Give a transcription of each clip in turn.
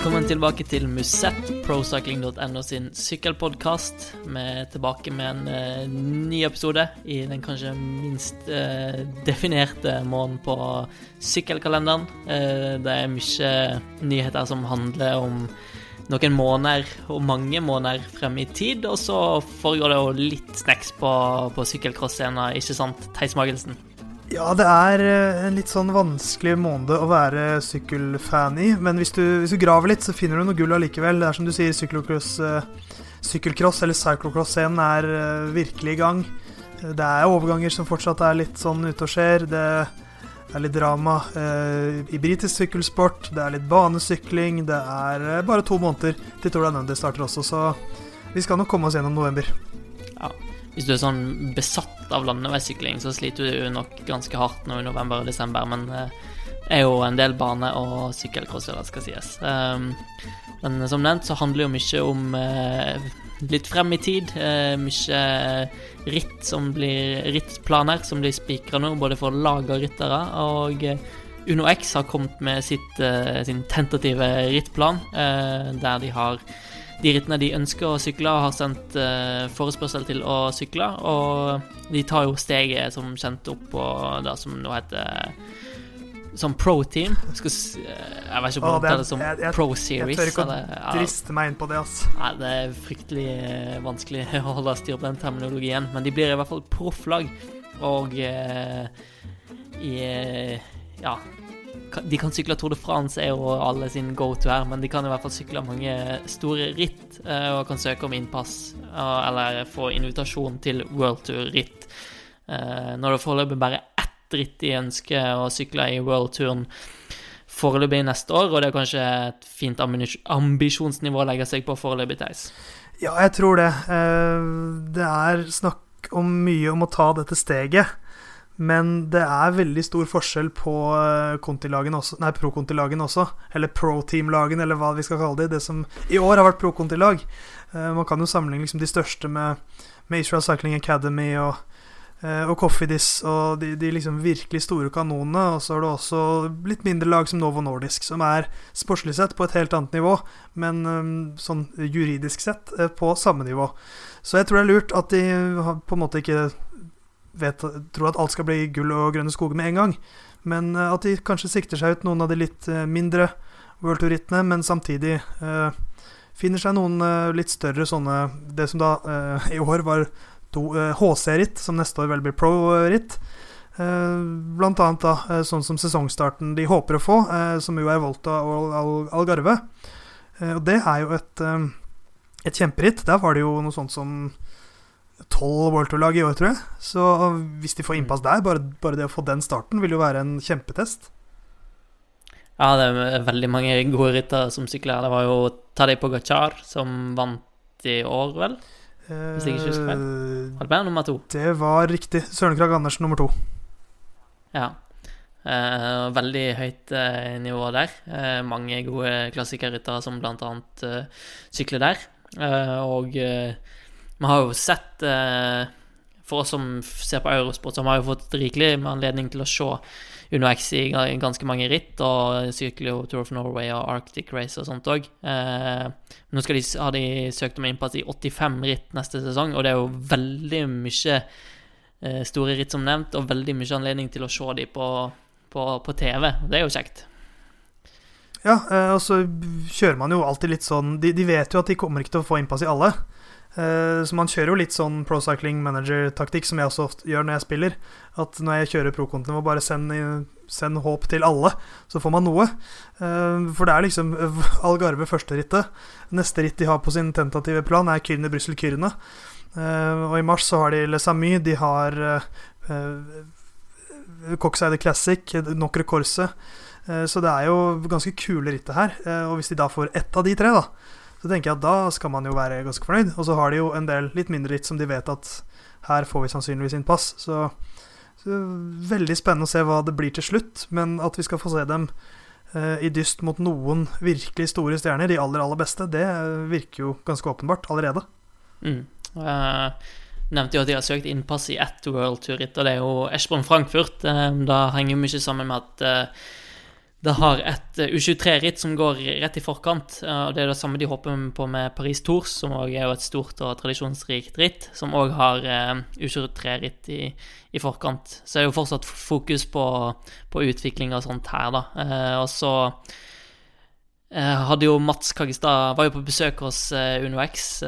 Velkommen tilbake til Musett, procycling.no sin sykkelpodkast. Vi er tilbake med en uh, ny episode i den kanskje minst uh, definerte måneden på sykkelkalenderen. Uh, det er mye nyheter som handler om noen måneder, og mange måneder frem i tid. Og så foregår det jo litt snacks på, på sykkelcross-scenen, ikke sant, Theis Magelsen? Ja, det er eh, en litt sånn vanskelig måned å være sykkelfan i. Men hvis du, hvis du graver litt, så finner du noe gull allikevel. Det er som du sier, sykkelcross, uh, sykkelcross eller cyclocross-scenen er uh, virkelig i gang. Det er overganger som fortsatt er litt sånn ute og skjer. Det er litt drama i britisk sykkelsport. Det er litt banesykling. Det er bare to måneder til Tour Down starter også, så vi skal nok komme oss gjennom november. Ja, hvis du er sånn besatt av landeveissykling, så sliter du nok ganske hardt nå i november og desember, men det er jo en del bane- og sykkelcross, det skal sies. Um, men som nevnt så handler jo mye om uh, litt frem i tid. Uh, mye ritt som blir rittplaner som blir spikra nå, både for lag og ryttere. Og Uno X har kommet med sitt, sin tentative rittplan, der de har de rittene de ønsker å sykle, og har sendt uh, forespørsel til å sykle. Og de tar jo steget som kjent opp på det som nå heter som pro-team. Jeg, jeg vet ikke om det er som pro-series. Jeg tør ikke å driste meg inn på det, ass. Nei, det er fryktelig eh, vanskelig å holde styr på den terminologien. Men de blir i hvert fall profflag. Og uh, i Ja, de kan sykle Tour de France, er jo alle sin go-to her, men de kan i hvert fall sykle mange store ritt eh, og kan søke om innpass eller få invitasjon til World Tour-ritt. Eh, når det foreløpig bare ett ritt de ønsker å sykle i World Touren foreløpig neste år, og det er kanskje et fint ambisjonsnivå å legge seg på foreløpig, Theis? Ja, jeg tror det. Eh, det er snakk om mye om å ta dette steget. Men det er veldig stor forskjell på eh, Conti-lagene også, pro-Conti-lagene også. Eller pro-team-lagene, eller hva vi skal kalle det. Det som i år har vært pro-Conti-lag. Uh, man kan jo sammenligne liksom de største med, med Israel Cycling Academy og, uh, og Coffeedis og de, de, liksom virkelig store kanonene. Og så har du også litt mindre lag som Novo Nordisk, som er sportslig sett på et helt annet nivå, men um, sånn juridisk sett på samme nivå. Så jeg tror det er lurt at de på en måte ikke vet, tror at alt skal bli gull og grønne skoger med en gang. Men uh, at de kanskje sikter seg ut noen av de litt uh, mindre World Tour-rittene, men samtidig uh, finner seg noen litt større sånne Det som da i år var to HC-ritt, som neste år vel blir pro-ritt. blant annet da sånn som sesongstarten de håper å få, som jo er Volta og Al Algarve. og det er jo et, et kjemperitt. Der var det jo noe sånt som tolv World Tour-lag i år, tror jeg. Så hvis de får mm. innpass der, bare, bare, det å få den starten, vil jo være en kjempetest. Ja, det er veldig mange gode ryttere som sykler. Det var jo Tadej Pogacar som vant i år, vel? Hvis jeg ikke husker feil. Holdt med nummer to. Det var riktig. Søren Krag Andersen nummer to. Ja. Eh, veldig høyt eh, nivå der. Eh, mange gode klassikerryttere som annet eh, sykler der. Eh, og eh, vi har jo sett eh, For oss som ser på Eurosport, så har vi jo fått rikelig med anledning til å se UnoX i ganske mange ritt, og jo Tour of Norway og Arctic Race og sånt òg. Eh, nå de, har de søkt om innpass i 85 ritt neste sesong, og det er jo veldig mye eh, store ritt som nevnt, og veldig mye anledning til å se dem på, på, på TV. Det er jo kjekt. Ja, og så kjører man jo alltid litt sånn de, de, vet jo at de kommer ikke til å få innpass i alle. Uh, så man kjører jo litt sånn pro cycling manager-taktikk, som jeg også ofte gjør når jeg spiller. At når jeg kjører pro-kontinent, bare send, send, håp til alle, så får man noe. Uh, for det er liksom Algarve første rittet. Neste ritt de har på sin tentative plan, er Kyrne Brussel Kyrne. Uh, og i mars så har de Le Samy, de har Coxide Classic, Nocre Corse. så det er jo ganske kule rittet her. og hvis de da får ett av de tre, da så tenker jeg at da skal man jo være ganske fornøyd. Og så har de jo en del litt mindre ritt som de vet at her får vi sannsynligvis innpass. Så, så veldig spennende å se hva det blir til slutt. Men at vi skal få se dem eh, i dyst mot noen virkelig store stjerner, de aller, aller beste, det virker jo ganske åpenbart allerede. Mm. Jeg nevnte jo at de har søkt innpass i ett World Tour-ritt, og det er jo Eschborn Frankfurt. Eh, da henger mye sammen med at eh, det har et eh, U23-ritt som går rett i forkant. eh, og Det er det samme de håper på med Paris Tours, som òg er et stort og tradisjonsrikt ritt. Som òg har eh, U23-ritt i, i, forkant. Så er det jo fortsatt fokus på, på utvikling og sånt her, da. Og så hadde jo Mats Kaggestad Var jo på besøk hos UnoX.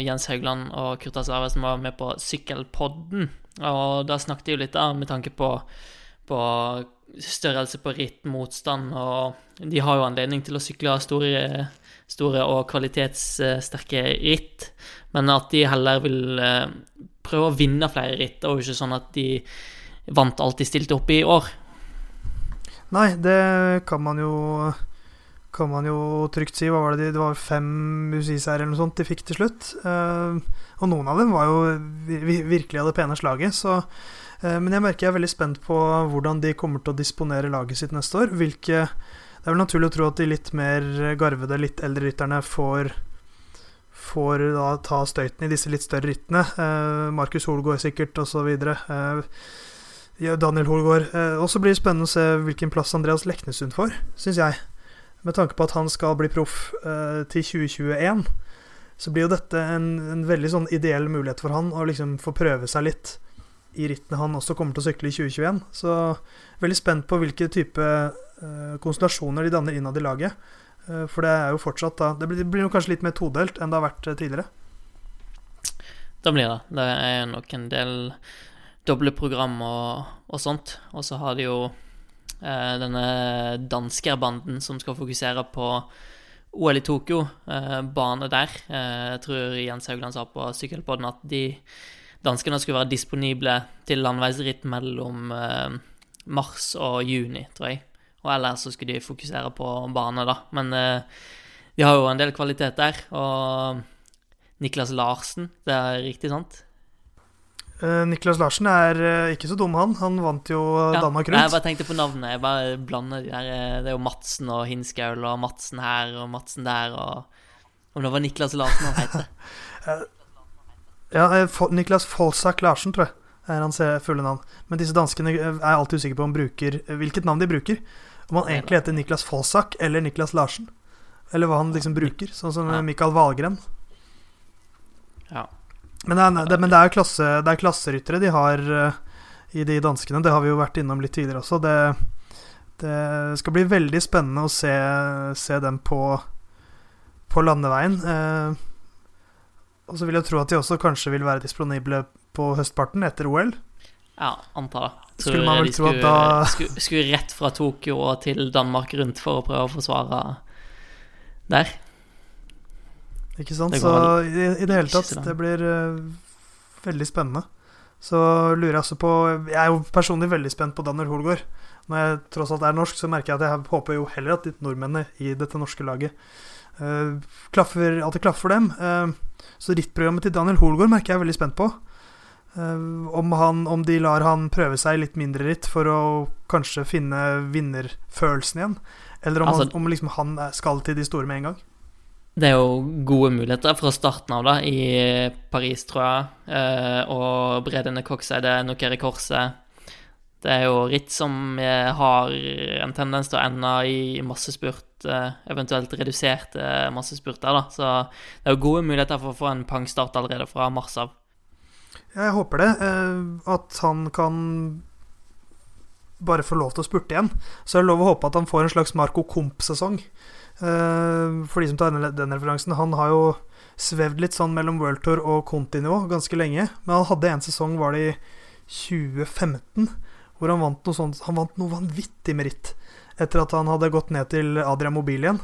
Jens Haugland og Kurt Asave som var med på Sykkelpodden. Og da snakket de jo litt da, med tanke på, på størrelse på ritt, motstand, og de har jo anledning til å sykle store, store og kvalitetssterke ritt, men at de heller vil eh, prøve å vinne flere ritt, og ikke sånn at de vant alt de stilte opp i i år. Nei, det kan man jo kan man jo trygt si. Hva var det de, det var fem UCI-seier eller noe sånt de fikk til slutt. Uh, og noen av dem var jo virkelig av det pene slaget, så Eh, men jeg merker jeg er veldig spent på hvordan de kommer til å disponere laget sitt neste år. Hvilke Det er vel naturlig å tro at de litt mer garvede, litt eldre rytterne får får da ta støyten i disse litt større rittene. Eh, Markus Holgaard sikkert, osv. Eh, Daniel Holgaard. Eh, og så blir det spennende å se hvilken plass Andreas Leknesund får, syns jeg. Med tanke på at han skal bli proff eh, til 2021, så blir jo dette en, en veldig sånn ideell mulighet for han å liksom få prøve seg litt i rittene han også kommer til å sykle i 2021. Så veldig spent på hvilke type uh, konstellasjoner de danner innad i laget. Uh, for det er jo fortsatt da Det blir, det blir kanskje litt mer todelt enn det har vært uh, tidligere. Det blir det. Det er nok en del doble program og, og sånt. Og så har de jo denne danskerbanden som skal fokusere på OL i Tokyo, bane der. jeg tror Jens Haugland sa på sykkelpodden at de danskene skulle være disponible til landeveisritt mellom eh, mars og juni, tror jeg. Og ellers så skulle de fokusere på bane, da. Men eh, de har jo en del kvalitet der. Og Niklas Larsen, det er riktig sant? Uh, Niklas Larsen er ikke så dum, han. Han vant jo ja, Danmark Rundt. Jeg bare tenkte på navnet. Jeg bare blander de der Det er jo Madsen og Hinskaul og Madsen her og Madsen der og Om det var Niklas Larsen han het. Ja, eh, Niklas Folsak Larsen, tror jeg er hans fulle navn. Men disse danskene eh, er alltid usikker på om bruker, eh, hvilket navn de bruker. Om han egentlig heter Niklas Folsak eller Niklas Larsen. Eller hva han liksom bruker. Sånn som. Mikael Wahlgren. Ja. Men det er, det, men det er, klasse, det er klasseryttere de har i de danskene. Det har vi jo vært innom litt tidligere også. Det, det skal bli veldig spennende å se, se dem på, på landeveien. Uh, og så vil jeg tro at de også kanskje vil være disponible på høstparten etter OL. Ja, antar det. Skulle man vel tro at da skulle, skulle rett fra Tokyo og til Danmark rundt for å prøve å forsvare der. Ikke sant. Så i, i, det hele tatt, det blir uh, veldig spennende. Så lurer jeg også på Jeg er jo personlig veldig spent på Daniel Holgaard. Når jeg tross alt er norsk, så merker jeg at jeg håper jo heller at de nordmennene i dette norske laget klaffer, at det klaffer dem. Uh, så rittprogrammet til Daniel Holgaard merker jeg er veldig spent på. Uh, om, han, om, de lar han prøve seg litt mindre ritt for å kanskje finne vinnerfølelsen igjen. Eller om, altså, han, om liksom han skal til de store med en gang. Det er jo gode muligheter fra starten av da, i Paris, tror jeg. Og Bredene Kokseide, Nokere Korset. Det er jo ritt som eh, har en tendens til å ende i massespurt Eh, eventuelt reduserte massespurter. Da. Så det er jo gode muligheter for å få en pangstart allerede fra mars av. Jeg håper det. Eh, at han kan bare få lov til å spurte igjen. Så er det lov å håpe at han får en slags Marco Comp-sesong. Eh, for de som tar den referansen. Han har jo svevd litt sånn mellom World Tour og Conti-nivå ganske lenge. Men han hadde en sesong, var det i 2015, hvor han vant noe sånt Han vant noe vanvittig meritt etter at han hadde gått ned til Adria Mobil igjen.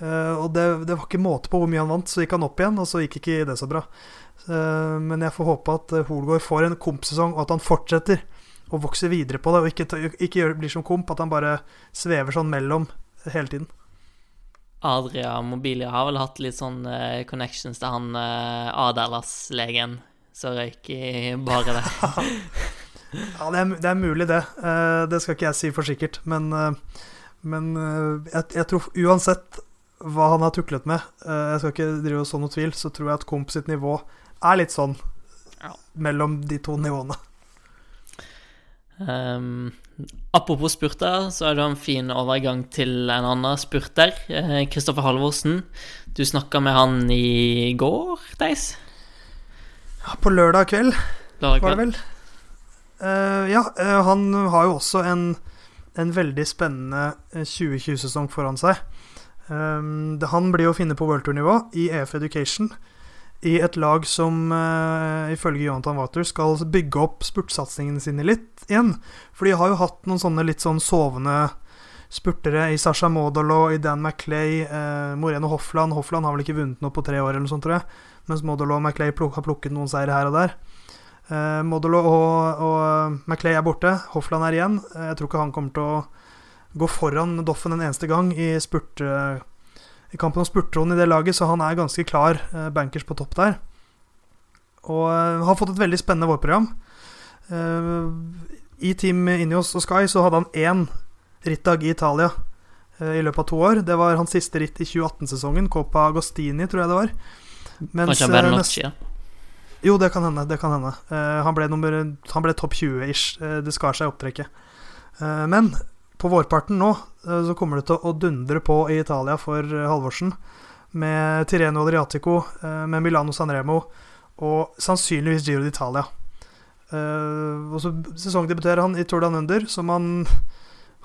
Uh, og det, det, var ikke måte på hvor mye han vant, så gikk han opp igjen, og så gikk ikke det så bra. Uh, men jeg får håpe at uh, Holgaard får en kompsesong, og at han fortsetter å vokse videre på det, og ikke, ikke blir som komp, at han bare svever sånn mellom hele tiden. Adria Mobilia har vel hatt litt sånn connections til han Adalas-legen som røyk i baret der. Ja, det er, det er mulig, det. Uh, det skal ikke jeg si for sikkert. Men, uh, men uh, jeg, jeg, tror uansett hva han har tuklet med, jeg skal ikke drive og så noe tvil, så tror jeg at Komp sitt nivå er litt sånn ja. mellom de to nivåene. Um, apropos spurter, så er det en fin overgang til en annen spurter. Kristoffer eh, Halvorsen. Du snakka med han i går, Theis? Ja, på lørdag kveld, lørdag kveld. var det vel. Uh, ja, uh, han har jo også en, en veldig spennende 2020-sesong foran seg. Um, det, han blir å finne på worldtour-nivå i EF Education i et lag som uh, ifølge Jonathan Water skal bygge opp spurtsatsingene sine litt igjen. For de har jo hatt noen sånne litt sånn sovende spurtere i Sasha Modolo, i Dan Maclay, uh, Moreno Hoffland. Hoffland har vel ikke vunnet noe på tre år, eller noe sånt, tror jeg. Mens Modolo og Maclay pluk har plukket noen seire her og der. Uh, Modolo og, og Maclay er borte. Hoffland er igjen. jeg tror ikke han kommer til å gå foran Doffen en eneste gang i spurt i kampen om spurtronen i det laget, så han er ganske klar eh, bankers på topp der. Og eh, har fått et veldig spennende vårprogram. Eh, I Team Ineos og Sky så hadde han én rittdag i Italia i løpet av to år. Det var hans siste ritt i 2018-sesongen. Copa Agostini, tror jeg det var. Mens, Kanskje Bernocchi, ja. Jo, det kan hende. Det kan hende. han ble, ble topp 20-ish. det skar seg i opptrekket. men på vårparten nå eh, så kommer det til å dundre på i Italia for eh, Halvorsen. Med Tireno Adriatico, eh, med Milano Sanremo og sannsynligvis Giro d'Italia. Og så sesongdebuterer han i Tour Under, som han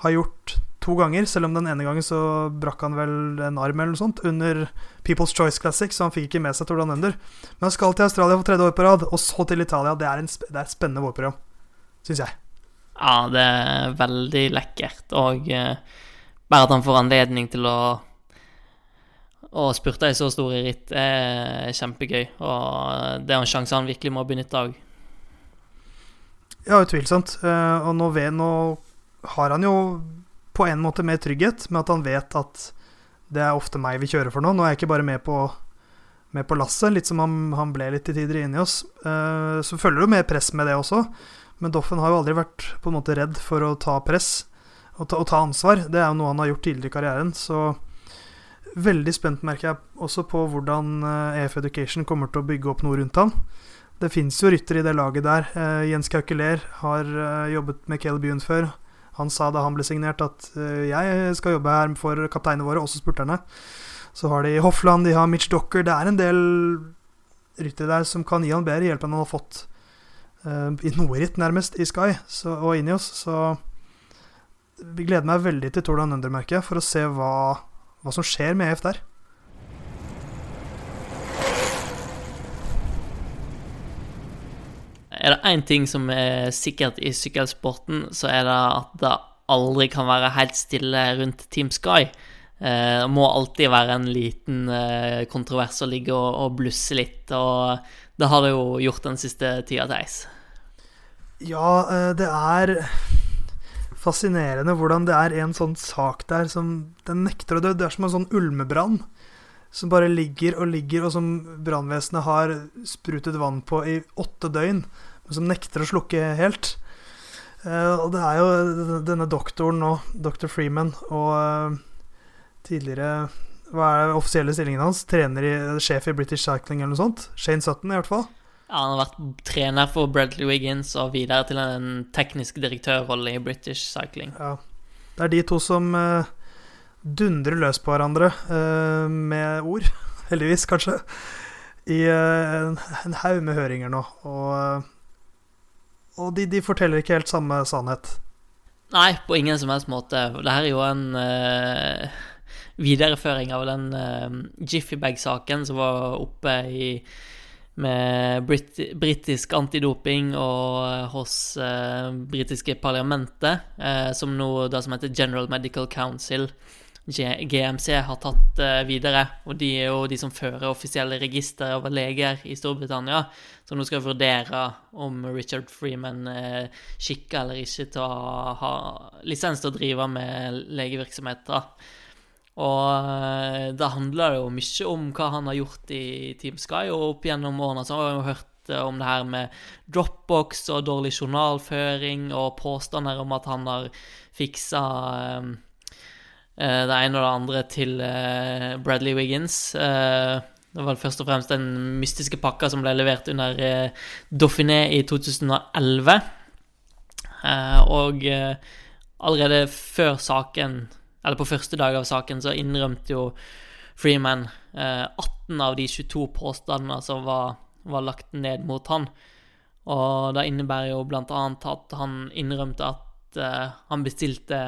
har gjort to ganger. Selv om den ene gangen så brakk han vel en arm eller noe sånt under People's Choice Classic, så han fikk ikke med seg Tour Down Ender. Men han skal til Australia for tredje år på rad, og så til Italia. Det er, en, det er et spennende vårprogram, syns jeg. Ja, det er veldig lekkert. Og eh, bare at han får anledning til å å spurte i så store ritt er kjempegøy, og det er en sjanse han virkelig må benytte òg. Ja, utvilsomt. Uh, og nå, ved, nå har han jo på en måte mer trygghet med at han vet at det er ofte meg vi kjører for nå. Nå er jeg ikke bare med på, på lasset, litt som han, han, ble litt til tider inni oss. Uh, så følger jo mer press med det også. Men Doffen har jo aldri vært på en måte redd for å ta press og ta, og ta ansvar. Det er jo noe han har gjort tidligere i karrieren. Så veldig spent, merker jeg også på hvordan EF eh, Education kommer til å bygge opp noe rundt han. Det fins jo ryttere i det laget der. Uh, Jens Kaukeler har jobbet med Caleb Bune før. Han sa da han ble signert at uh, jeg skal jobbe her for kapteinene våre, også spurterne. Så har de Hoffland, de har Mitch Docker. Det er en del ryttere der som kan gi han bedre hjelp enn han har fått uh, i noe ritt, nærmest, i Sky så, og oss. Så vi gleder meg veldig til Tour de Under-merket for å se hva, hva som skjer med EF der. Er det én ting som er sikkert i sykkelsporten, så er det at det aldri kan være helt stille rundt Team Sky. Eh, det må alltid være en liten eh, kontrovers å ligge og, blusse litt. Og det har det jo gjort den siste tida, Theis. Ja, eh, det er fascinerende hvordan det er en sånn sak der som Den nekter å dø. Det er som en sånn ulmebrann som bare ligger og ligger, og som brannvesenet har sprutet vann på i åtte døgn, som nekter å slukke helt. Eh, og det er jo denne doktoren nå, dr. Freeman, og eh, tidligere hva er den offisielle stillingen hans? Trener i, Sjef i British Cycling eller noe sånt? Shane Sutton, i hvert fall. Ja, han har vært trener for Bradley Wiggins og videre til en teknisk direktørrolle i British Cycling. Ja. Det er de to som uh, dundrer løs på hverandre uh, med ord, heldigvis, kanskje, i uh, en haug med høringer nå. Og, og de, de, forteller ikke helt samme sannhet. Nei, på ingen som helst måte. Det her er jo en videreføring av den uh, Jiffy Bag-saken som var oppe i med brit britisk antidoping og uh, hos uh, britiske parlamentet, uh, som nå det som heter General Medical Council, GMC, har tatt videre. Og de er jo de som fører offisielle register over leger i Storbritannia, Så nå skal vurdere om Richard Freeman skikker eller ikke til å ha lisens til å drive med legevirksomheter. Og det da handler det jo mye om hva han har gjort i Team Sky, og opp gjennom årene så har vi hørt eh, om det her med dropbox og dårlig journalføring og påstander om at han har fiksa eh, det ene og det andre til Bradley Wiggins. Det var først og fremst den mystiske pakka som ble levert under Dauphiné i 2011. Eh, og eh, allerede før saken, eller på første dag av saken, så innrømte jo Freeman 18 av de 22 påstandene som var, var lagt ned mot han. Og det innebærer jo blant annet at han innrømte at uh, han bestilte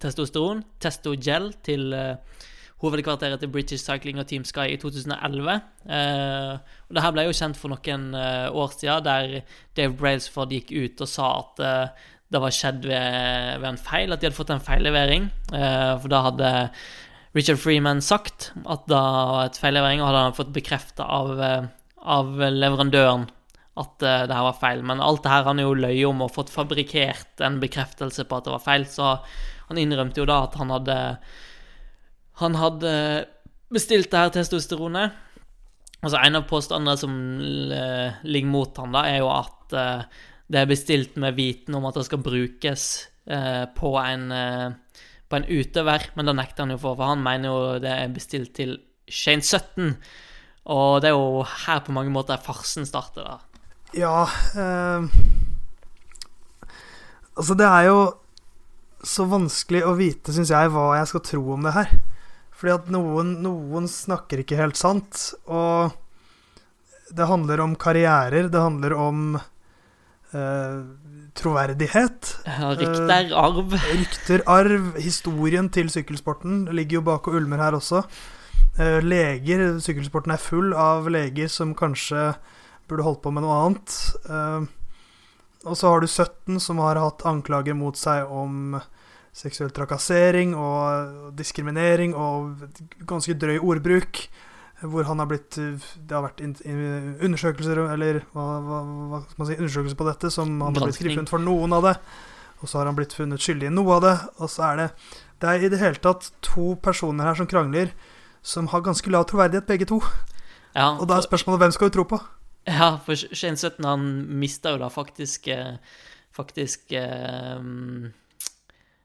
testosteron, Testogel, til uh, hovedkvarteret til British Cycling og Team Sky i 2011. Uh, og det her ble jo kjent for noen år siden, der Dave Brailsford gikk ut og sa at det var skjedd ved, ved, en feil, at de hadde fått en feillevering. for da hadde Richard Freeman sagt at det var et feillevering, og hadde han fått bekrefta av, av leverandøren at uh, det her var feil. Men alt det her han jo løy om og fått fabrikkert en bekreftelse på at det var feil. Så han innrømte jo da at han hadde Han hadde bestilt det her testosteronet. Altså En av påstandene som ligger mot han da, er jo at uh, det er bestilt med viten om at det skal brukes uh, på en på en utøver, men det nekter han jo for, for han mener jo det er bestilt til Shane 17. Og det er jo her på mange måter farsen starter, da. Ja eh, Altså, det er jo så vanskelig å vite, syns jeg, hva jeg skal tro om det her. Fordi at noen, noen snakker ikke helt sant. Og det handler om karrierer, det handler om eh, troverdighet. Rykter, arv. Eh, rykter, arv. Historien til sykkelsporten ligger jo bak og ulmer her også. Eh, leger Sykkelsporten er full av leger som kanskje burde holdt på med noe annet. Uh, og så har du 17 som har hatt anklager mot seg om seksuell trakassering og diskriminering og ganske drøy ordbruk. Hvor han har blitt Det har vært undersøkelser eller hva, hva, hva skal man si, undersøkelser på dette som han har blitt skrevet for noen av det. Og så har han blitt funnet skyldig i noe av det. Og så er det Det er i det hele tatt to personer her som krangler, som har ganske lav troverdighet, begge to. Ja, og da er spørsmålet hvem skal du tro på? Ja, for Shane Sutton han mista jo da faktisk eh, Faktisk eh,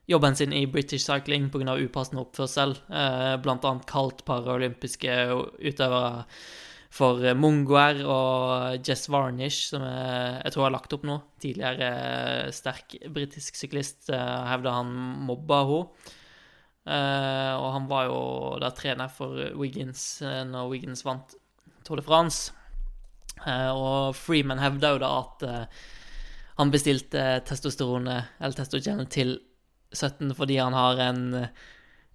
jobben sin i British Cycling pga. upassende oppførsel. Eh, blant annet kalt paralympiske utøvere for mongoer og Jess Varnish, som jeg, jeg tror har lagt opp nå. Tidligere sterk britisk syklist hevda han mobba henne. Og han var jo da trener for Wiggins når Wiggins vant Tour de France. Eh, og Freeman hevda jo da at eh, han bestilte testosteronet, eller testogenet, til 17 fordi han har en eh,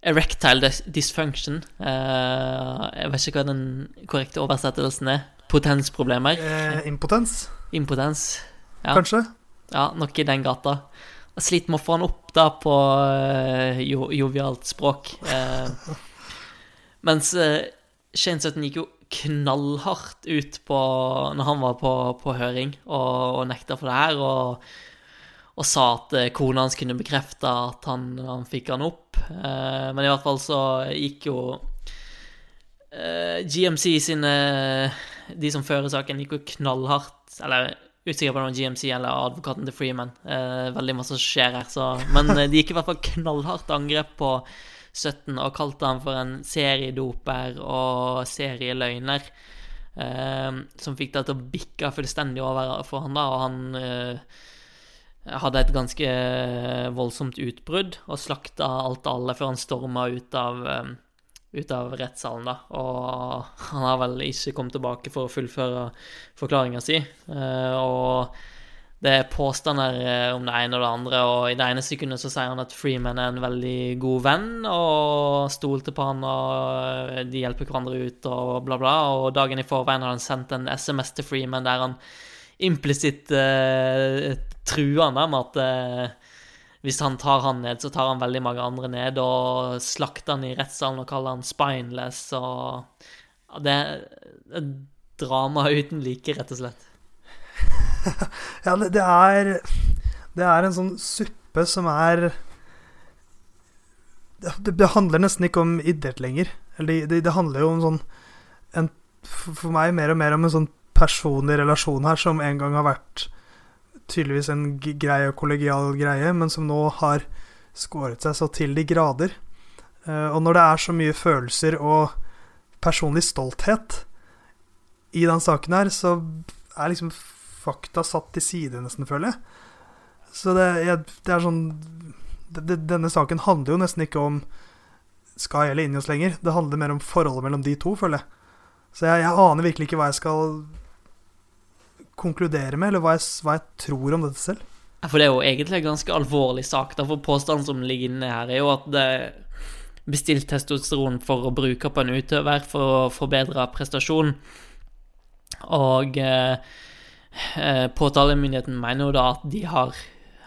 erectile dysfunction. jeg vet ikke hva den korrekte oversettelsen er. Potensproblemer. Eh, impotens? Impotens. Ja. Kanskje? Ja, noe i den gata. Jeg sliter med å få han opp da på jo, jovialt språk. Mens Shane Sutton gikk jo knallhardt ut på når han var på, på høring og, og, nekta for det her, og, og sa at eh, kona hans kunne bekrefte at han, han fikk han opp. Eh, men i hvert fall så gikk jo eh, GMC sine De som fører saken, gikk jo knallhardt Eller usikker på om det var GMC eller advokaten til Freeman. Eh, veldig masse skjer her, så Men eh, de gikk i hvert fall knallhardt angrep på 17 og kalte han for en seriedoper og serieløgner. Eh, som fikk det til å bikke fullstendig over for han da, og han eh, hadde et ganske voldsomt utbrudd og slakta alt og alle før han storma ut av, um, ut av rettssalen, da. Og han har vel ikke kommet tilbake for å fullføre forklaringa si. Uh, og det er påstander eh, om det ene og det andre, og i det ene sekundet så sier han at Freeman er en veldig god venn, og stolte på han, og eh, de hjelper hverandre ut, og bla, bla. Og dagen i forveien har han sendt en SMS til Freeman der han implisitt uh, truer han med at uh, hvis han tar han ned, så tar han veldig mange andre ned, og slakter han i rettssalen og kaller han spineless, og Det er drama uten like, rett og slett. ja, det, det, er Det er en sånn suppe som er det, det handler nesten ikke om idrett lenger. Eller det, det handler jo om sånn en, For meg mer og mer om en sånn personlig relasjon her, som en gang har vært tydeligvis en grei og kollegial greie, men som nå har skåret seg så til de grader. Uh, og når det er så mye følelser og personlig stolthet i den saken her, så er liksom fakta satt til side, nesten, føler jeg. Så det, jeg, det er sånn det, Denne saken handler jo nesten ikke om Sky eller Injos lenger. Det handler mer om forholdet mellom de to, føler jeg. Så jeg, jeg aner virkelig ikke hva jeg skal konkludere med, eller hva jeg, hva jeg tror om dette selv. For det er jo egentlig en ganske alvorlig sak. Da, for Påstanden som ligger inne her, er jo at det er bestilt testosteron for å bruke på en utøver for å forbedre prestasjon. Og eh, eh, påtalemyndigheten mener jo da at de har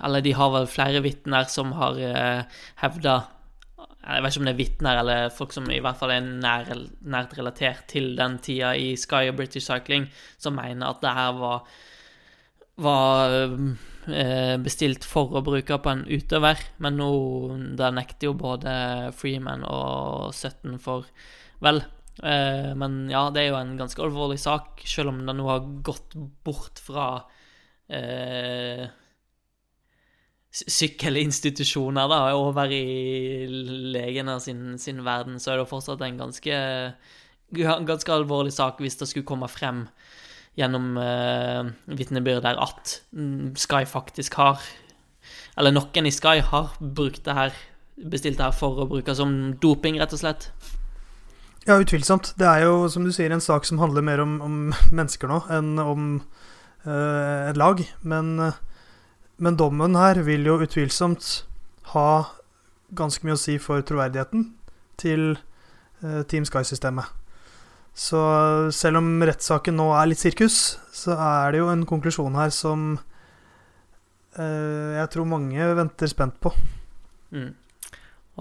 Eller de har vel flere vitner som har eh, hevda Jeg vet ikke om det er vitner eller folk som i hvert fall er nær, nært relatert til den tida i Sky og British Cycling, som mener at det her var var eh, bestilt for å bruke på en utøver, men nå da nekter jo både Freeman og Sutton for vel. Eh, men ja, det er jo en ganske alvorlig sak, selv om det nå har gått bort fra eh, sykkelinstitusjoner da, over i legene sin, sin, verden, så er det fortsatt en ganske, ganske alvorlig sak hvis det skulle komme frem gjennom eh, vitnebyrder at Sky faktisk har Eller noen i Sky har brukt det her, bestilt det her for å bruke som doping, rett og slett. Ja, utvilsomt. Det er jo, som du sier, en sak som handler mer om, om mennesker nå enn om uh, et lag. Men, uh, men dommen her vil jo utvilsomt ha ganske mye å si for troverdigheten til uh, Team Sky-systemet. Så selv om rettssaken nå er litt sirkus, så er det jo en konklusjon her som eh, jeg tror mange venter spent på. Mm.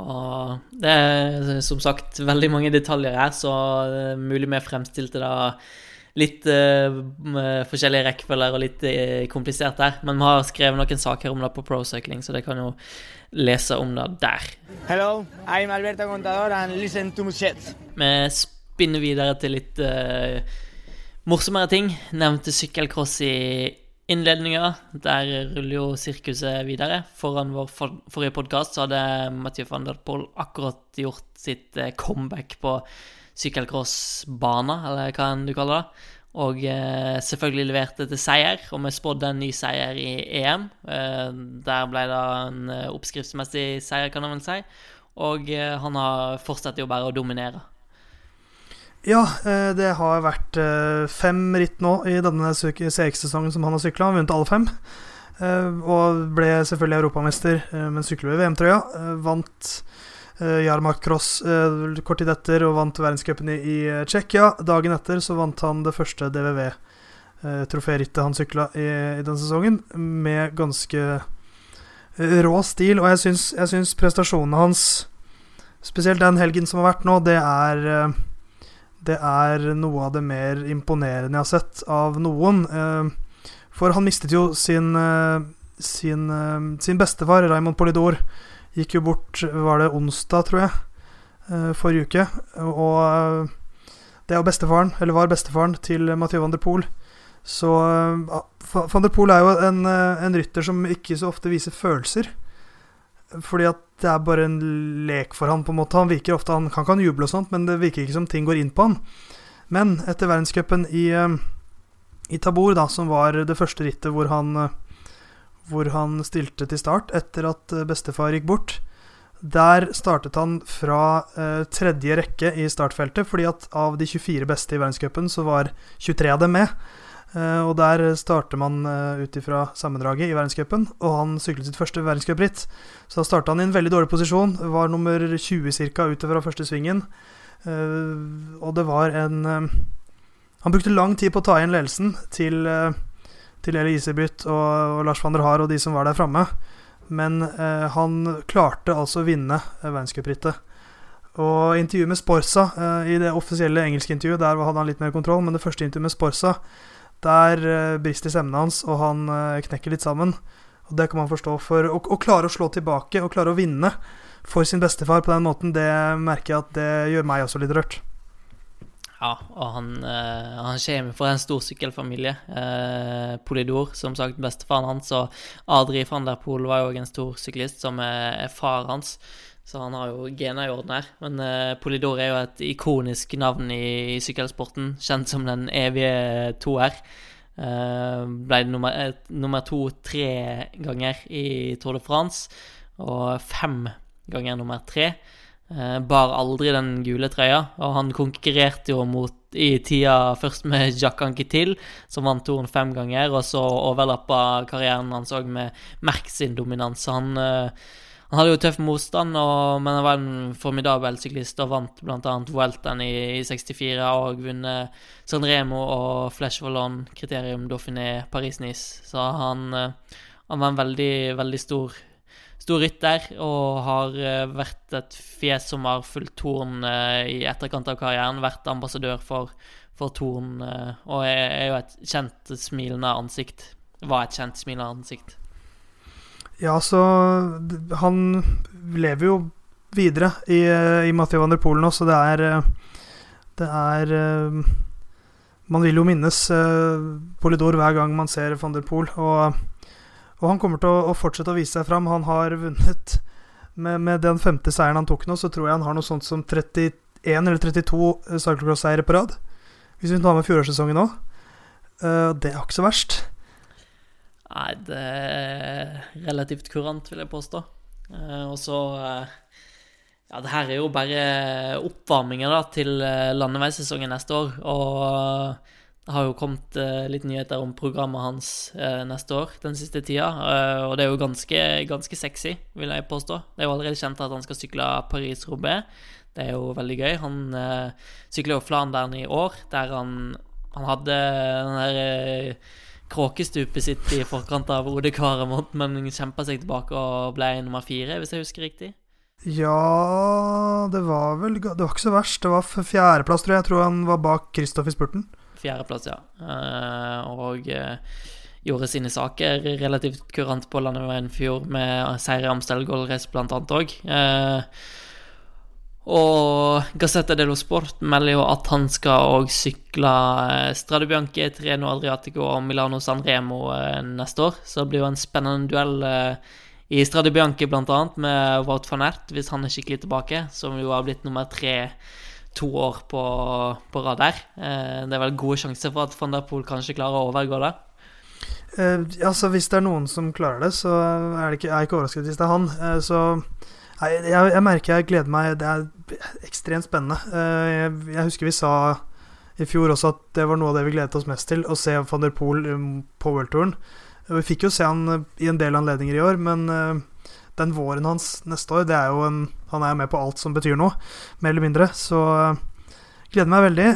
Og det er som sagt veldig mange detaljer her, så det er mulig vi fremstilte det litt uh, forskjellige rekkefølger og litt uh, komplisert der. Men vi har skrevet noen saker om det på Procycling, så det kan jo lese om det der. Hello, I'm Alberto Contador and listen to shit. Vi spinner videre til litt uh, morsommere ting. Nevnte sykkelcross i innledninga. Der ruller jo sirkuset videre. Foran vår for forrige podkast hadde Mathieu van der Poel akkurat gjort sitt uh, comeback på sykkelcrossbana, eller hva enn du kaller det. Og eh, selvfølgelig leverte til seier, og vi spådde en ny seier i EM. Eh, der ble det en oppskriftsmessig seier, kan man vel si. Og eh, han har fortsatt jo bare å dominere. Ja, eh, det har vært eh, fem ritt nå i denne CX-sesongen som han har sykla. Han vunnet alle fem. Eh, og ble selvfølgelig europamester, men sykler ved VM-trøya. Vant Jarmark Cross kort tid etter og vant verdenscupen i Tsjekkia. Dagen etter så vant han det første DVV-troférittet han sykla i, i den sesongen, med ganske rå stil. Og jeg syns, jeg syns prestasjonene hans, spesielt den helgen som har vært nå, det er det er noe av det mer imponerende jeg har sett av noen. Eh, for han mistet jo sin, eh, sin, eh, sin bestefar, Raymond Polidor. Gikk jo bort, var det onsdag, tror jeg, forrige uke. Og det er jo bestefaren, eller var bestefaren, til Mathieu van der Poel. Så van der Poel er jo en, en rytter som ikke så ofte viser følelser. Fordi at det er bare en lek for han på en måte. Han virker ofte, han kan, kan juble og sånt, men det virker ikke som ting går inn på han. Men etter verdenscupen i, eh, i Tabor, da, som var det første rittet hvor han, eh, hvor han stilte til start etter at eh, bestefar gikk bort, der startet han fra eh, tredje rekke i startfeltet, fordi at av de 24 beste i verdenscupen, så var 23 av dem med. Uh, og der starter man uh, ut ifra sammendraget i verdenscupen, og han syklet sitt første verdenscupritt. Så da starta han i en veldig dårlig posisjon, var nummer 20 ca. ut fra første svingen. Uh, og det var en Han brukte lang tid på å ta igjen ledelsen til, til Eli Isebyt og, Lars van der Haar og de som var der framme, men han klarte altså å vinne verdenscuprittet. Og intervjuet med Sporsa, i det offisielle engelske intervjuet, der hadde han litt mer kontroll, men det første intervjuet med Sporsa der uh, brister stemmen hans, og han uh, knekker litt sammen. Og Det kan man forstå. For å, å, klare å slå tilbake og klare å vinne for sin bestefar på den måten, det merker jeg at det gjør meg også litt rørt. Ja, og han, øh, han kommer fra en stor sykkelfamilie. Uh, Polidor, som sagt, bestefaren hans, og Adri van der Poel var jo en stor syklist, som er, er far hans. Så han har jo gena i orden her. Men uh, Polidor er jo et ikonisk navn i, i sykkelsporten. Kjent som den evige toer. ble nummer, nummer to tre ganger i Tour de France, og fem ganger nummer tre. bar aldri den gule trøya, og han konkurrerte jo mot i tida først med Jacques Anquetil, som vant turen fem ganger, og så overlappa karrieren hans òg med Merck sin dominans. Han han hadde jo tøff motstand, og, men han var en formidabel syklist og vant bl.a. Welton i, i, 64 og vunnet San Remo og Flesh Vallon, Kriterium Dauphiné, Paris-Nice. Så han, eh, han, var en veldig, veldig stor, stor rytter og har eh, vært et fjes som har fulgt Torn eh, i etterkant av karrieren. Vært ambassadør for, for Torn og er, er jo et kjent smilende ansikt. Var et kjent smilende ansikt. Ja, så Han lever jo videre i, i Mathieu van der Poel nå, så det er Det er Man vil jo minnes Polidor hver gang man ser van der Poel, og, og han kommer til å, å, fortsette å vise seg fram. Han har vunnet med, med, den femte seieren han tok nå, så tror jeg han har noe sånt som 31 eller 32 cyclocross-seiere på rad. Hvis vi tar med fjorårssesongen òg. det er ikke så verst. Nei, det er relativt kurant, vil jeg påstå. Eh, og så eh, Ja, det her er jo bare oppvarminga da, til eh, landeveissesongen neste år. Og det har jo kommet litt nyheter om programmet hans neste år, den siste tida. og det er jo ganske, ganske sexy, vil jeg påstå. Det er jo allerede kjent at han skal sykle Paris-Roubais. Det er jo veldig gøy. Han sykler jo Flandern i år, der han, han hadde den der kråkestupet sitt i forkant av Ode Kvaremont, men kjempa seg tilbake og ble nummer fire, hvis jeg husker riktig? Ja Det var vel Det var ikke så verst. Det var fjerdeplass, tror jeg. Jeg tror han var bak Kristoff i spurten. Fjerdeplass, ja. Eh, og eh, gjorde sine saker relativt kurant på landeveien i fjor, med seier i Amstel Gold Race blant annet òg. Og Gazzetta dello Sport melder jo at han skal òg sykle eh, Strade Bianche, Treno Adriatico og Milano San Remo eh, neste år. Så det blir jo en spennende duell eh, i Strade Bianche bl.a. med Wout van Ert, hvis han er skikkelig tilbake, som jo har blitt nummer tre to år på, på rad der. Det er vel gode sjanser for at van der Poel kanskje klarer å overgå det. Eh, altså, hvis det er noen som klarer det, så er det ikke, jeg er ikke overrasket hvis det er han. Eh, så jeg, jeg, jeg, merker jeg gleder meg. Det er ekstremt spennende. Eh, jeg, jeg, husker vi sa i fjor også at det var noe av det vi gledet oss mest til, å se van der Poel um, på World-touren. Vi fikk jo se han eh, i en del anledninger i år, men eh, den våren hans neste år, det er jo en Han er jo med på alt som betyr noe, mer eller mindre. Så gleder meg veldig.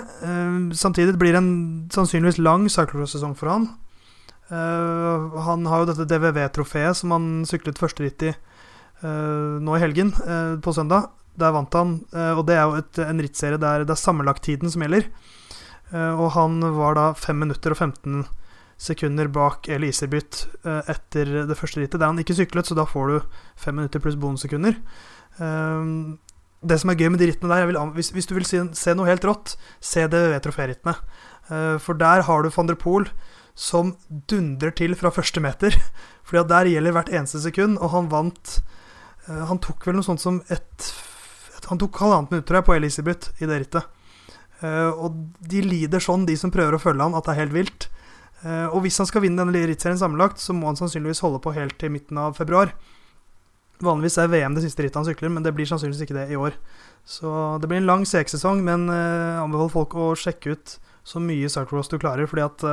Samtidig blir det en sannsynligvis lang cyclocross-sesong for han. Han har jo dette DVV-trofeet som han syklet første ritt i nå i helgen, uh, på søndag. Der vant han, uh, og det er jo et, en rittserie der det er sammenlagttiden som gjelder. og han var da 5 minutter og 15 sekunder bak Eli Iserbyt etter det første rittet, der han ikke syklet, så da får du 5 minutter pluss bonussekunder. det som er gøy med de rittene der vil, hvis, hvis, du vil se, se, noe helt rått, se det ved troférittene. for der har du van der Poel som dundrer til fra første meter. Fordi at der gjelder hvert eneste sekund, og han vant Eh, han tok vel noe sånt som et, Han tok halvannet minutt, tror jeg, på Elisabeth i det rittet. Uh, og de lider sånn, de som prøver å følge han, at det er helt vilt. Uh, og hvis han skal vinne denne rittserien sammenlagt, så må han sannsynligvis holde på helt til midten av februar. Vanligvis er VM det siste rittet han sykler, men det blir sannsynligvis ikke det i år. Så det blir en lang CX-sesong, men uh, anbefaler folk å sjekke ut så mye cyclocross du klarer, fordi at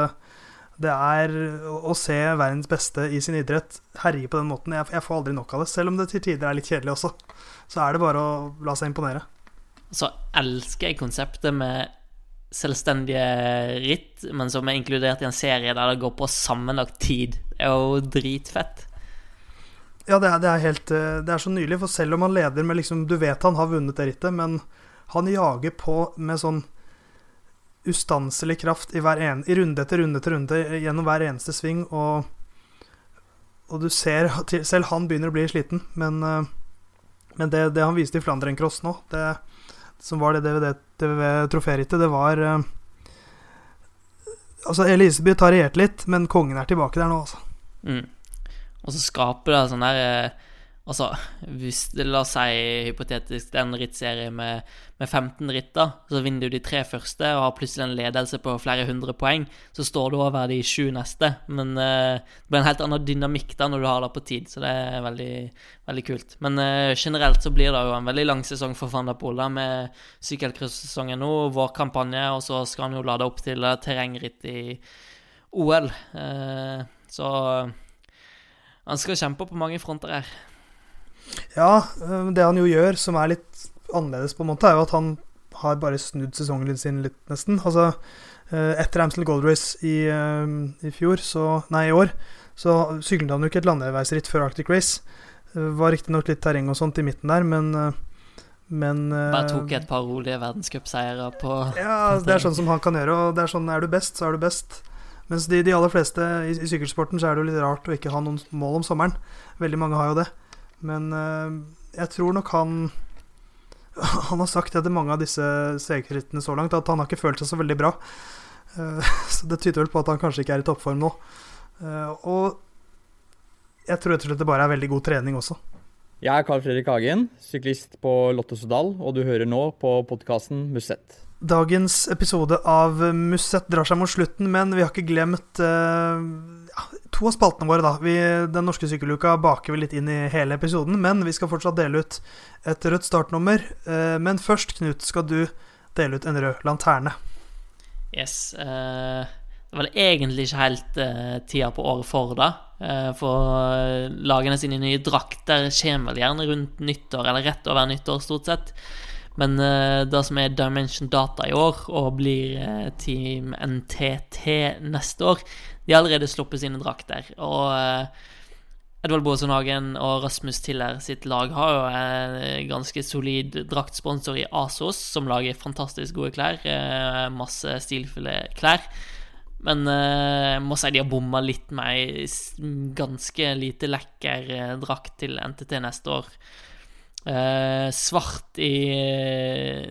det er å se verdens beste i sin idrett herje på den måten. Jeg, jeg, får aldri nok av det, selv om det til tider er litt kjedelig også. Så er det bare å la seg imponere. Så elsker jeg konseptet med selvstendige ritt, men som er inkludert i en serie der det går på sammenlagt tid. Det er jo dritfett. Ja, det er, det er helt eh, Det er så nydelig, for selv om han leder med liksom Du vet han har vunnet det rittet, men han jager på med sånn ustanselig kraft i, en, i, runde etter runde etter runde gjennom hver eneste sving, og, og du ser Selv han begynner å bli sliten, men, eh, men det, det, han viste i Flandern Cross nå, det, som var det DVV-troférittet, det var eh, Altså, Elisabeth har regjert litt, men kongen er tilbake der nå, altså. Mm. Og så skaper det sånn der eh, Altså, hvis La oss si hypotetisk det er en rittserie med, med 15 ritter, så vinner du de tre første og har plutselig en ledelse på flere hundre poeng. Så står du over de sju neste. Men uh, det blir en helt annen dynamikk da når du har det på tid, så det er veldig, veldig kult. Men uh, generelt så blir det jo en veldig lang sesong for Van der Poel da, med sykkelcross-sesongen nå, vårkampanje, og så skal han jo lade opp til terrengritt i OL. Uh, så han skal kjempe på mange fronter her. Ja, eh, det han jo gjør som er litt annerledes, på en måte, er jo at han har bare snudd sesongen sin litt, nesten. Altså, eh, etter Amstel Gold Race i, eh, i, fjor, så Nei, i år, så syklet han jo ikke et landeveisritt før Arctic Race. Var riktignok litt terreng og sånt i midten der, men men Bare tok et par rolige verdenscupseiere på Ja, det er sånn som han kan gjøre, og det er sånn er du best, så er du best. Mens de, de aller fleste i, i sykkelsporten så er det jo litt rart å ikke ha noen mål om sommeren. Veldig mange har jo det. Men uh, jeg tror nok han Han har sagt etter mange av disse segerrittene så langt at han har ikke følt seg så veldig bra. Uh, så det tyder vel på at han kanskje ikke er i toppform nå. Uh, og jeg tror rett og slett det bare er veldig god trening også. Jeg er Carl Fredrik Hagen, syklist på Lotto Sodal, og du hører nå på podkasten Musett. Dagens episode av Musett drar seg mot slutten, men vi har ikke glemt ja, to av spaltene våre. da. Vi, den norske sykkeluka baker vi litt inn i hele episoden, men vi skal fortsatt dele ut et rødt startnummer. Uh, men først, Knut, skal du dele ut en rød lanterne. Yes. Uh, det var egentlig ikke helt tida på året for det. for lagene sine nye drakter kommer vel gjerne rundt nyttår, eller rett over nyttår, stort sett. Men uh, det som er Dimension Data i år, og blir uh, Team NTT neste år, de har allerede sluppet sine drakter. Og uh, Edvald Boasson og Rasmus Tiller sitt lag har jo en ganske solid draktsponsor i Asos, som lager fantastisk gode klær. masse stilfulle klær. Men jeg må si de har bomma litt med ei ganske lite lekker drakt til NTT neste år. Eh, svart i,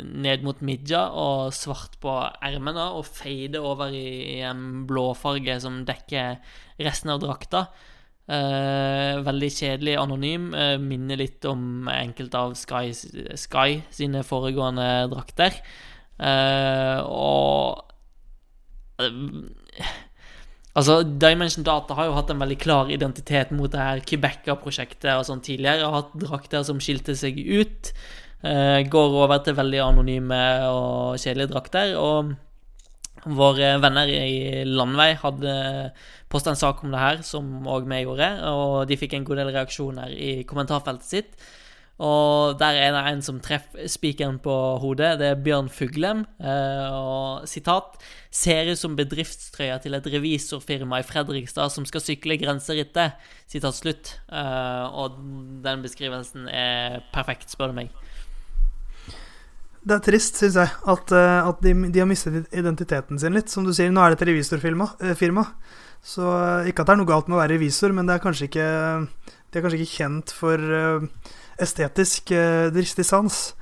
ned mot midja og svart på ermene, og fade over i en blåfarge som dekker resten av drakta. Eh, veldig kjedelig anonym. Eh, minner litt om enkelte av Sky, Sky sine foregående drakter. Eh, og eh, Altså, Dimension Data har jo hatt en veldig klar identitet mot det her Quebeca-prosjektet og sånn tidligere. Har hatt drakter som skilte seg ut. Uh, går over til veldig anonyme og kjedelige drakter. Og våre venner i Landvei hadde posta en sak om det her, som òg vi gjorde. Og de fikk en god del reaksjoner i kommentarfeltet sitt. Og der er det en som treffer spikeren på hodet. Det er Bjørn Fuglem. Eh, og sitat Ser ut som bedriftstrøya til et revisorfirma i Fredrikstad som skal sykle grenserittet. Sitat slutt. Eh, og den beskrivelsen er perfekt, spør du meg. Det er trist, syns jeg, at, eh, at de, de, har mistet identiteten sin litt. Som du sier, nå er det et revisorfirma. Så ikke at det er noe galt med å være revisor, men det er kanskje ikke, de er kanskje ikke kjent for estetisk eh, dristig sans.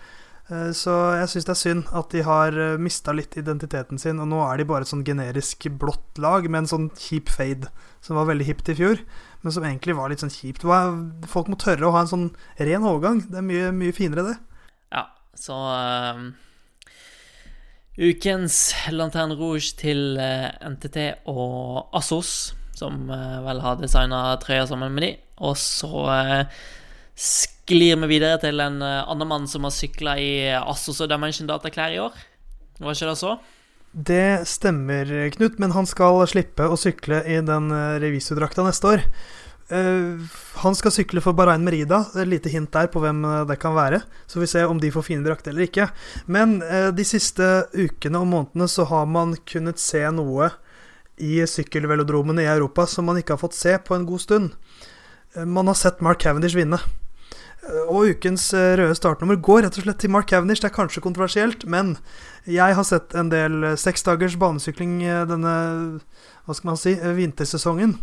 Eh, så jeg syns det er synd at de har eh, mista litt identiteten sin, og nå er de bare et sånn generisk blått lag med en sånn kjip fade, som var veldig hipt i fjor, men som egentlig var litt sånn kjipt. Folk må tørre å ha en sånn ren overgang. Det er mye, mye finere, det. Ja, så uh, Ukens Lanterne Rouge til uh, NTT og Assos, som vel har designa trøya sammen med de, og så sklir vi videre til en uh, annen mann som har sykla i Assos og Dimension Data-klær i år. Var ikke det så? Det stemmer, Knut, men han skal slippe å sykle i den uh, revisordrakta neste år. Uh, han skal sykle for Bahrain Merida. Et lite hint der på hvem det kan være. Så vi ser om de får fine drakter eller ikke. Men uh, de siste ukene og månedene så har man kunnet se noe i sykkelvelodromene i Europa som man ikke har fått se på en god stund. Uh, man har sett Mark Cavendish vinne. Og ukens eh, røde startnummer går rett og slett til Mark Cavendish. Det er kanskje kontroversielt, men jeg har sett en del eh, seksdagers banesykling eh, denne hva skal man si, vintersesongen.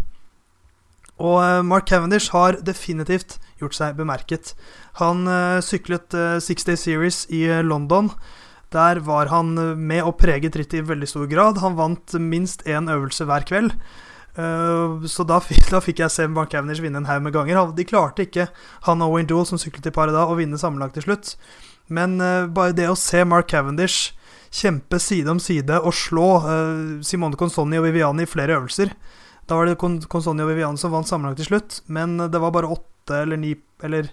Og Mark Cavendish har definitivt gjort seg bemerket. Han syklet Six Day Series i London. Der var han med og preget rittet i veldig stor grad. Han vant minst én øvelse hver kveld. Eh, så da da fikk jeg se Mark Cavendish vinne en haug med ganger. De klarte ikke, han og Owen Dool som syklet i paret da, å vinne sammenlagt til slutt. Men eh, bare det å se Mark Cavendish kjempe side om side og slå eh, Simone Consonni og Viviani i flere øvelser Da var det Con Consonni og Viviani som vant sammenlagt til slutt, men det var bare åtte eller ni Eller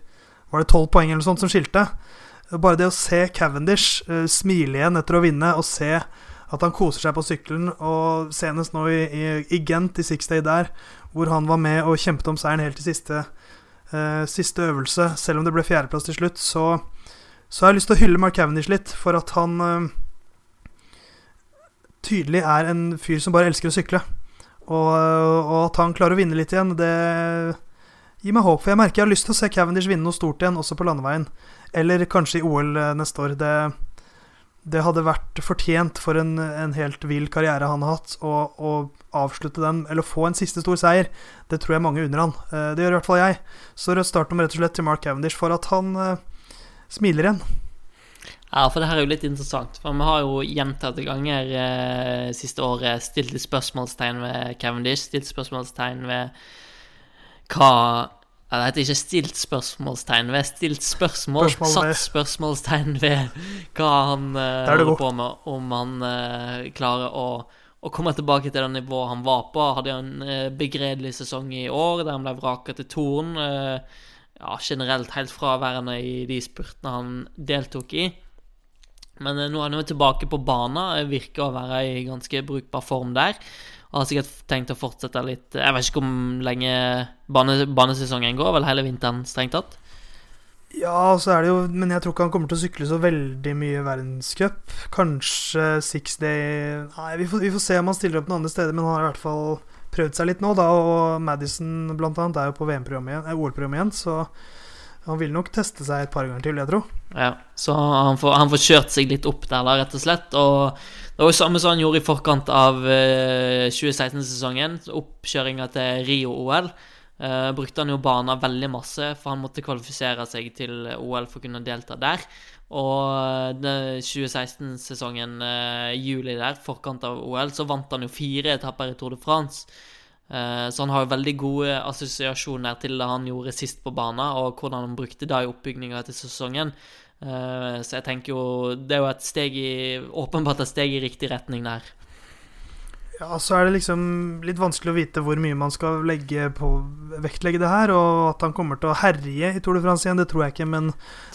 var det tolv poeng eller noe sånt som skilte? Bare det å se Cavendish smile igjen etter å vinne, og se at han koser seg på sykkelen, og senest nå i, i, i Gent, i Six Day der, hvor han var med og kjempet om seieren helt til siste, eh, siste øvelse, selv om det ble fjerdeplass til slutt, så, så har jeg lyst til å hylle Mark Cavendish litt for at han eh, tydelig er en fyr som bare elsker å sykle. Og, og at han klarer å vinne litt igjen, det gir meg håp. For jeg merker jeg har lyst til å se Cavendish vinne noe stort igjen, også på landeveien. Eller kanskje i OL eh, neste år. Det, det hadde vært fortjent for en, en helt vill karriere han har hatt, å, avslutte den, eller få en siste stor seier. Det tror jeg mange unner han. Eh, Det gjør i hvert fall jeg. Så rødt startnummer rett og slett til Mark Cavendish for at han eh, smiler igjen. Ja, for det her er jo litt interessant. For vi har jo gjentatte ganger eh, siste året stilt spørsmålstegn ved Cavendish. Stilt spørsmålstegn ved hva ja, Det heter ikke stilt spørsmålstegn ved, stilt spørsmål. Spørsmål ved. Satt spørsmålstegn ved hva han du holder på med, om han uh, klarer å å komme tilbake til det nivået han var på. Hadde jo en uh, begredelig sesong i år, der han ble vraka til Torn. Uh, ja, generelt helt fraværende i de spurtene han deltok i. Men nå er han jo tilbake på banen, virker å være i ganske brukbar form der. Og har sikkert tenkt å fortsette litt Jeg vet ikke hvor lenge bane, banesesongen går, vel hele vinteren, strengt tatt. Ja, så er det jo Men jeg tror ikke han kommer til å sykle så veldig mye verdenscup. Kanskje Six Day Nei, vi får, vi får se om han stiller opp noen andre steder, men han har i hvert fall prøvd seg litt nå, da. Og Madison blant annet er jo på VM-programmet igjen, eh, OL-programmet igjen, så han vil nok teste seg et par ganger til, jeg tror. Ja, så han får, han får kjørt seg litt opp der, da, rett og slett. Og det var jo samme som han gjorde i forkant av eh, 2016-sesongen, oppkjøringa til Rio-OL. Uh, brukte han jo bana veldig masse, for han måtte kvalifisere seg til OL for å kunne delta der. Og eh, 2016-sesongen, uh, juli der, forkant av OL, så vant han jo fire etapper i Tour de France. Eh, Så han har jo veldig gode assosiasjoner til det han gjorde sist på banen, og hvordan han brukte det i oppbygninga til sesongen. Eh, Så jeg tenker jo Det er jo et steg i Åpenbart et steg i riktig retning der. Ja, så er det liksom litt vanskelig å vite hvor mye man skal legge på vektlegge det her, og at han kommer til å herje i Tour de France igjen, det tror jeg ikke, men,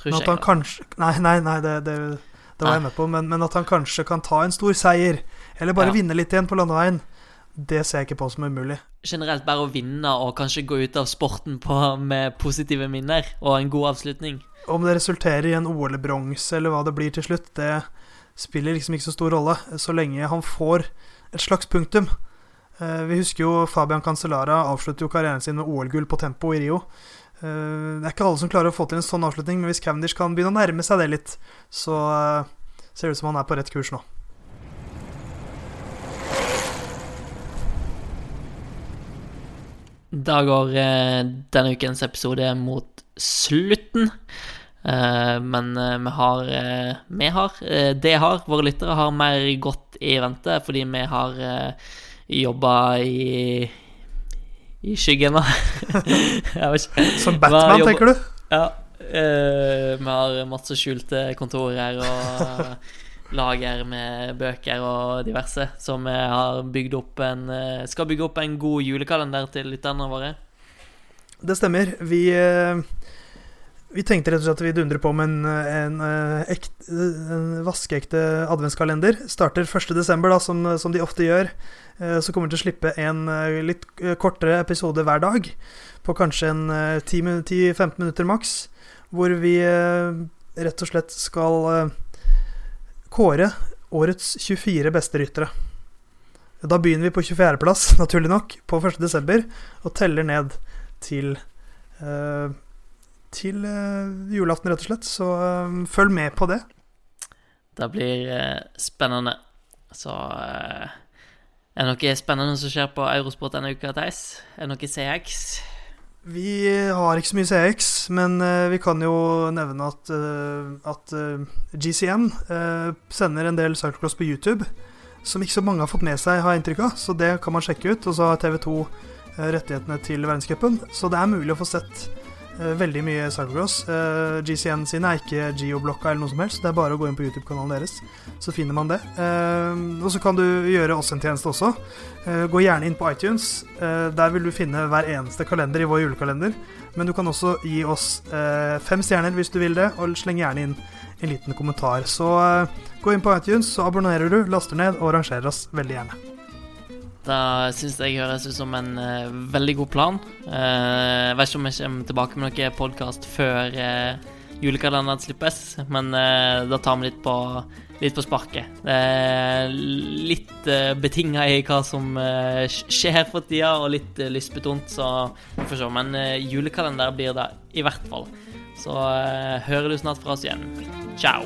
men at han kanskje Nei, nei, nei, det, det, det var jeg med på, men, men at han kanskje kan ta en stor seier, eller bare Ja. vinne litt igjen på landeveien, det ser jeg ikke på som umulig. Generelt bare å vinne og kanskje gå ut av sporten på, med positive minner og en god avslutning. Om det resulterer i en OL-bronse eller hva det blir til slutt, det spiller liksom ikke så stor rolle, så lenge han får et slags punktum. Eh, Vi husker jo Fabian Cancellara avslutter jo karrieren sin med OL-gull på tempo i Rio. Eh, Det er ikke alle som klarer å få til en sånn avslutning, men hvis Cavendish kan begynne å nærme seg det litt, så eh, ser det ut som han er på rett kurs nå. Da går eh, denne ukens episode mot slutten. Eh, men eh, vi har Vi har Det har våre lyttere har mer godt i vente, fordi vi har jobba i i skyggen, da. Jeg vet ikke. Som Batman, tenker du? Ja. eh, vi har masse skjulte kontorer og lager med bøker og diverse, som har bygd opp en eh, Skal bygge opp en god julekalender til lytterne våre. Det stemmer. Vi, eh, vi tenkte rett og slett at vi dundrer på med en, en, eh, en vaskeekte adventskalender. Starter 1.12., da, som, som de ofte gjør. Eh, Så kommer vi til å slippe en eh, litt eh, kortere episode hver dag. På kanskje eh, 10 10-15 minutter maks. Hvor vi eh, rett og slett skal eh, kåre årets 24 beste ryttere. Da begynner vi på 24.-plass, naturlig nok, på 1.12., og teller ned til uh, til uh, julaften, rett og slett. Så uh, følg med på det. Det blir spennende. Så Er det noe spennende som skjer på Eurosport denne uka, Theis? Er det noe CX? Vi har ikke så mye CX, men eh, vi kan jo nevne at, eh, at GCN eh, sender en del cyclocross på YouTube. som ikke så mange har fått med seg, har jeg inntrykk av. Så det kan man sjekke ut. Og så har TV2 eh, rettighetene til verdenscupen. Så det er mulig å få sett veldig mye cyclocross. Eh, GCN sine er ikke geoblokka eller noe som helst. Det er bare å gå inn på YouTube-kanalen deres, så finner man det. Eh, og så kan du gjøre oss en tjeneste også. Eh, gå gjerne inn på iTunes. Eh, der vil du finne hver eneste kalender i vår julekalender. Men du kan også gi oss eh, fem stjerner hvis du vil det, og sleng gjerne inn en liten kommentar. Så eh, gå inn på iTunes, så abonnerer du, laster ned og rangerer oss veldig gjerne. Det syns jeg høres ut som en uh, veldig god plan. Uh, jeg vet ikke om jeg kommer tilbake med noen podkast før uh, julekalenderen slippes, men eh, da tar vi litt på, litt på sparket. Det er litt uh, betinga i hva som eh, skjer for tida, og litt lystbetont, så vi får se. Men eh, julekalender blir det i hvert fall. Så eh, hører du snart fra oss igjen. Ciao.